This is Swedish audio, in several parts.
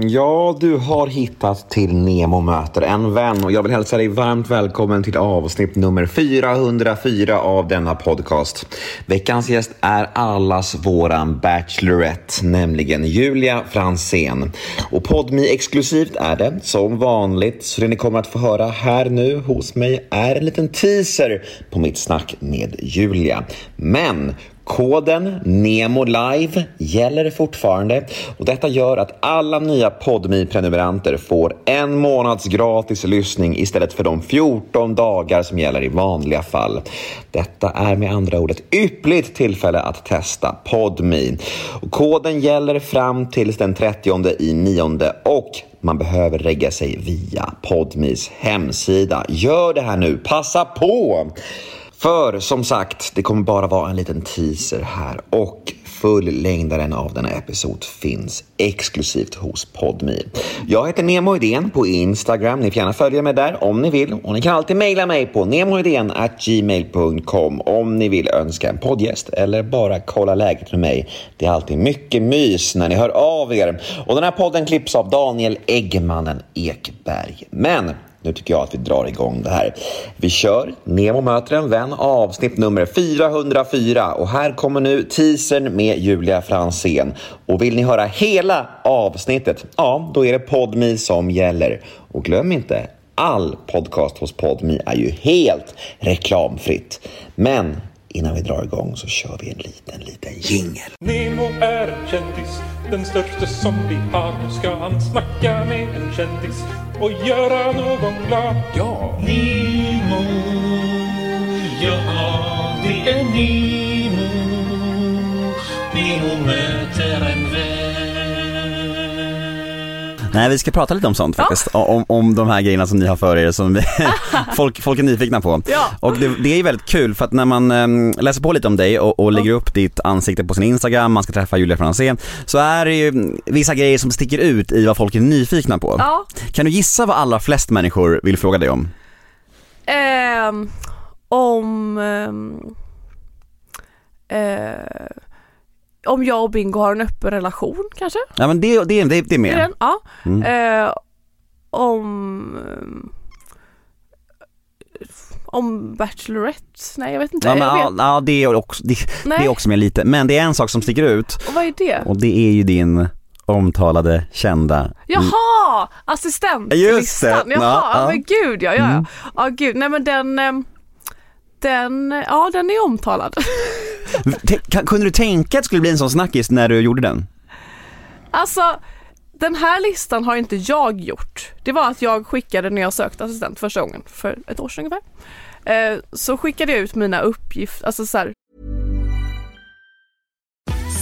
Ja, du har hittat till Nemo möter en vän och jag vill hälsa dig varmt välkommen till avsnitt nummer 404 av denna podcast. Veckans gäst är allas våran Bachelorette, nämligen Julia Fransén. Och Podmi exklusivt är det, som vanligt, så det ni kommer att få höra här nu hos mig är en liten teaser på mitt snack med Julia. Men Koden Nemo Live gäller fortfarande och detta gör att alla nya podmi prenumeranter får en månads gratis lyssning istället för de 14 dagar som gäller i vanliga fall. Detta är med andra ord ett yppligt tillfälle att testa Podmi. Och koden gäller fram till den 30 i nionde och man behöver regga sig via Podmis hemsida. Gör det här nu, passa på! För som sagt, det kommer bara vara en liten teaser här och fullängdaren av denna episod finns exklusivt hos Podmi. Jag heter Nemo Idén på Instagram. Ni får gärna följa mig där om ni vill och ni kan alltid mejla mig på gmail.com om ni vill önska en poddgäst eller bara kolla läget med mig. Det är alltid mycket mys när ni hör av er. Och den här podden klipps av Daniel Eggmannen Ekberg. Men nu tycker jag att vi drar igång det här. Vi kör Nemo möter en vän avsnitt nummer 404 och här kommer nu teasern med Julia Fransén. Och vill ni höra hela avsnittet, ja, då är det Podmi som gäller. Och glöm inte, all podcast hos Podmi är ju helt reklamfritt. Men innan vi drar igång så kör vi en liten, liten jingel. Nemo är en kändis, den största som vi har. Nu ska han snacka med en kändis och göra någon glad. Ja! Nemo, ja det är Nemo. Nemo med Nej, vi ska prata lite om sånt faktiskt. Om, om de här grejerna som ni har för er som folk, folk är nyfikna på. Ja. Och det, det är ju väldigt kul för att när man äm, läser på lite om dig och, och lägger upp ditt ansikte på sin Instagram, man ska träffa Julia Franzén, så är det ju vissa grejer som sticker ut i vad folk är nyfikna på. Ja. Kan du gissa vad allra flest människor vill fråga dig om? Ehm, om ehm, eh, om jag och Bingo har en öppen relation kanske? Ja men det, det, det, det är med. Ja. Mm. Eh, om ehm, om Bachelorette? Nej jag vet inte. Ja, men, ja, ja det, är också, det, det är också med lite, men det är en sak som sticker ut Och vad är det? och det är ju din omtalade, kända Jaha! Assistent till Just det. Jaha, Ja, men gud ja, ja, Mm. ja. Ja gud, nej men den ehm, den, ja den är omtalad. Kunde du tänka att det skulle bli en sån snackis när du gjorde den? Alltså den här listan har inte jag gjort. Det var att jag skickade när jag sökte assistent första gången för ett år sedan ungefär. Eh, så skickade jag ut mina uppgifter, alltså så här,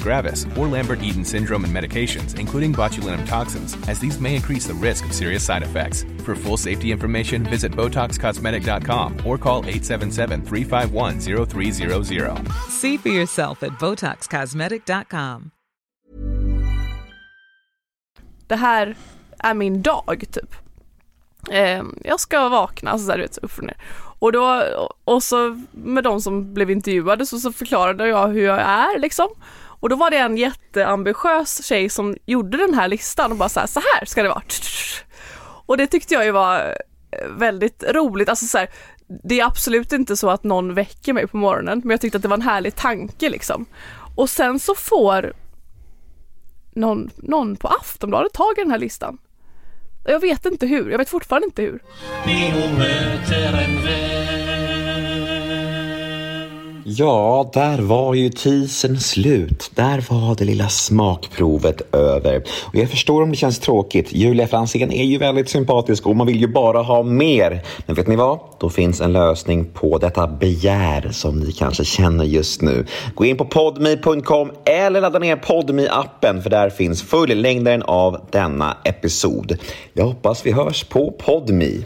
gravis, or Lambert-Eaton syndrome and medications, including botulinum toxins, as these may increase the risk of serious side effects. For full safety information, visit BotoxCosmetic.com or call 877-351-0300. See for yourself at BotoxCosmetic.com. det här är min dag typ. Eh, jag ska vakna så där du vet, upp och ner. Och då, och så med de som blev intervjuade så, så förklarade jag hur jag är liksom. Och då var det en jätteambitiös tjej som gjorde den här listan och bara så här, så här ska det vara. Och det tyckte jag ju var eh, väldigt roligt. Alltså så här, det är absolut inte så att någon väcker mig på morgonen men jag tyckte att det var en härlig tanke liksom. Och sen så får någon, någon på Aftonbladet tag i den här listan. Jag vet inte hur, jag vet fortfarande inte hur. Ja, där var ju teasern slut. Där var det lilla smakprovet över. Och jag förstår om det känns tråkigt. Julia Franzén är ju väldigt sympatisk och man vill ju bara ha mer. Men vet ni vad? Då finns en lösning på detta begär som ni kanske känner just nu. Gå in på podme.com eller ladda ner podme appen för där finns fullängdaren av denna episod. Jag hoppas vi hörs på Podme.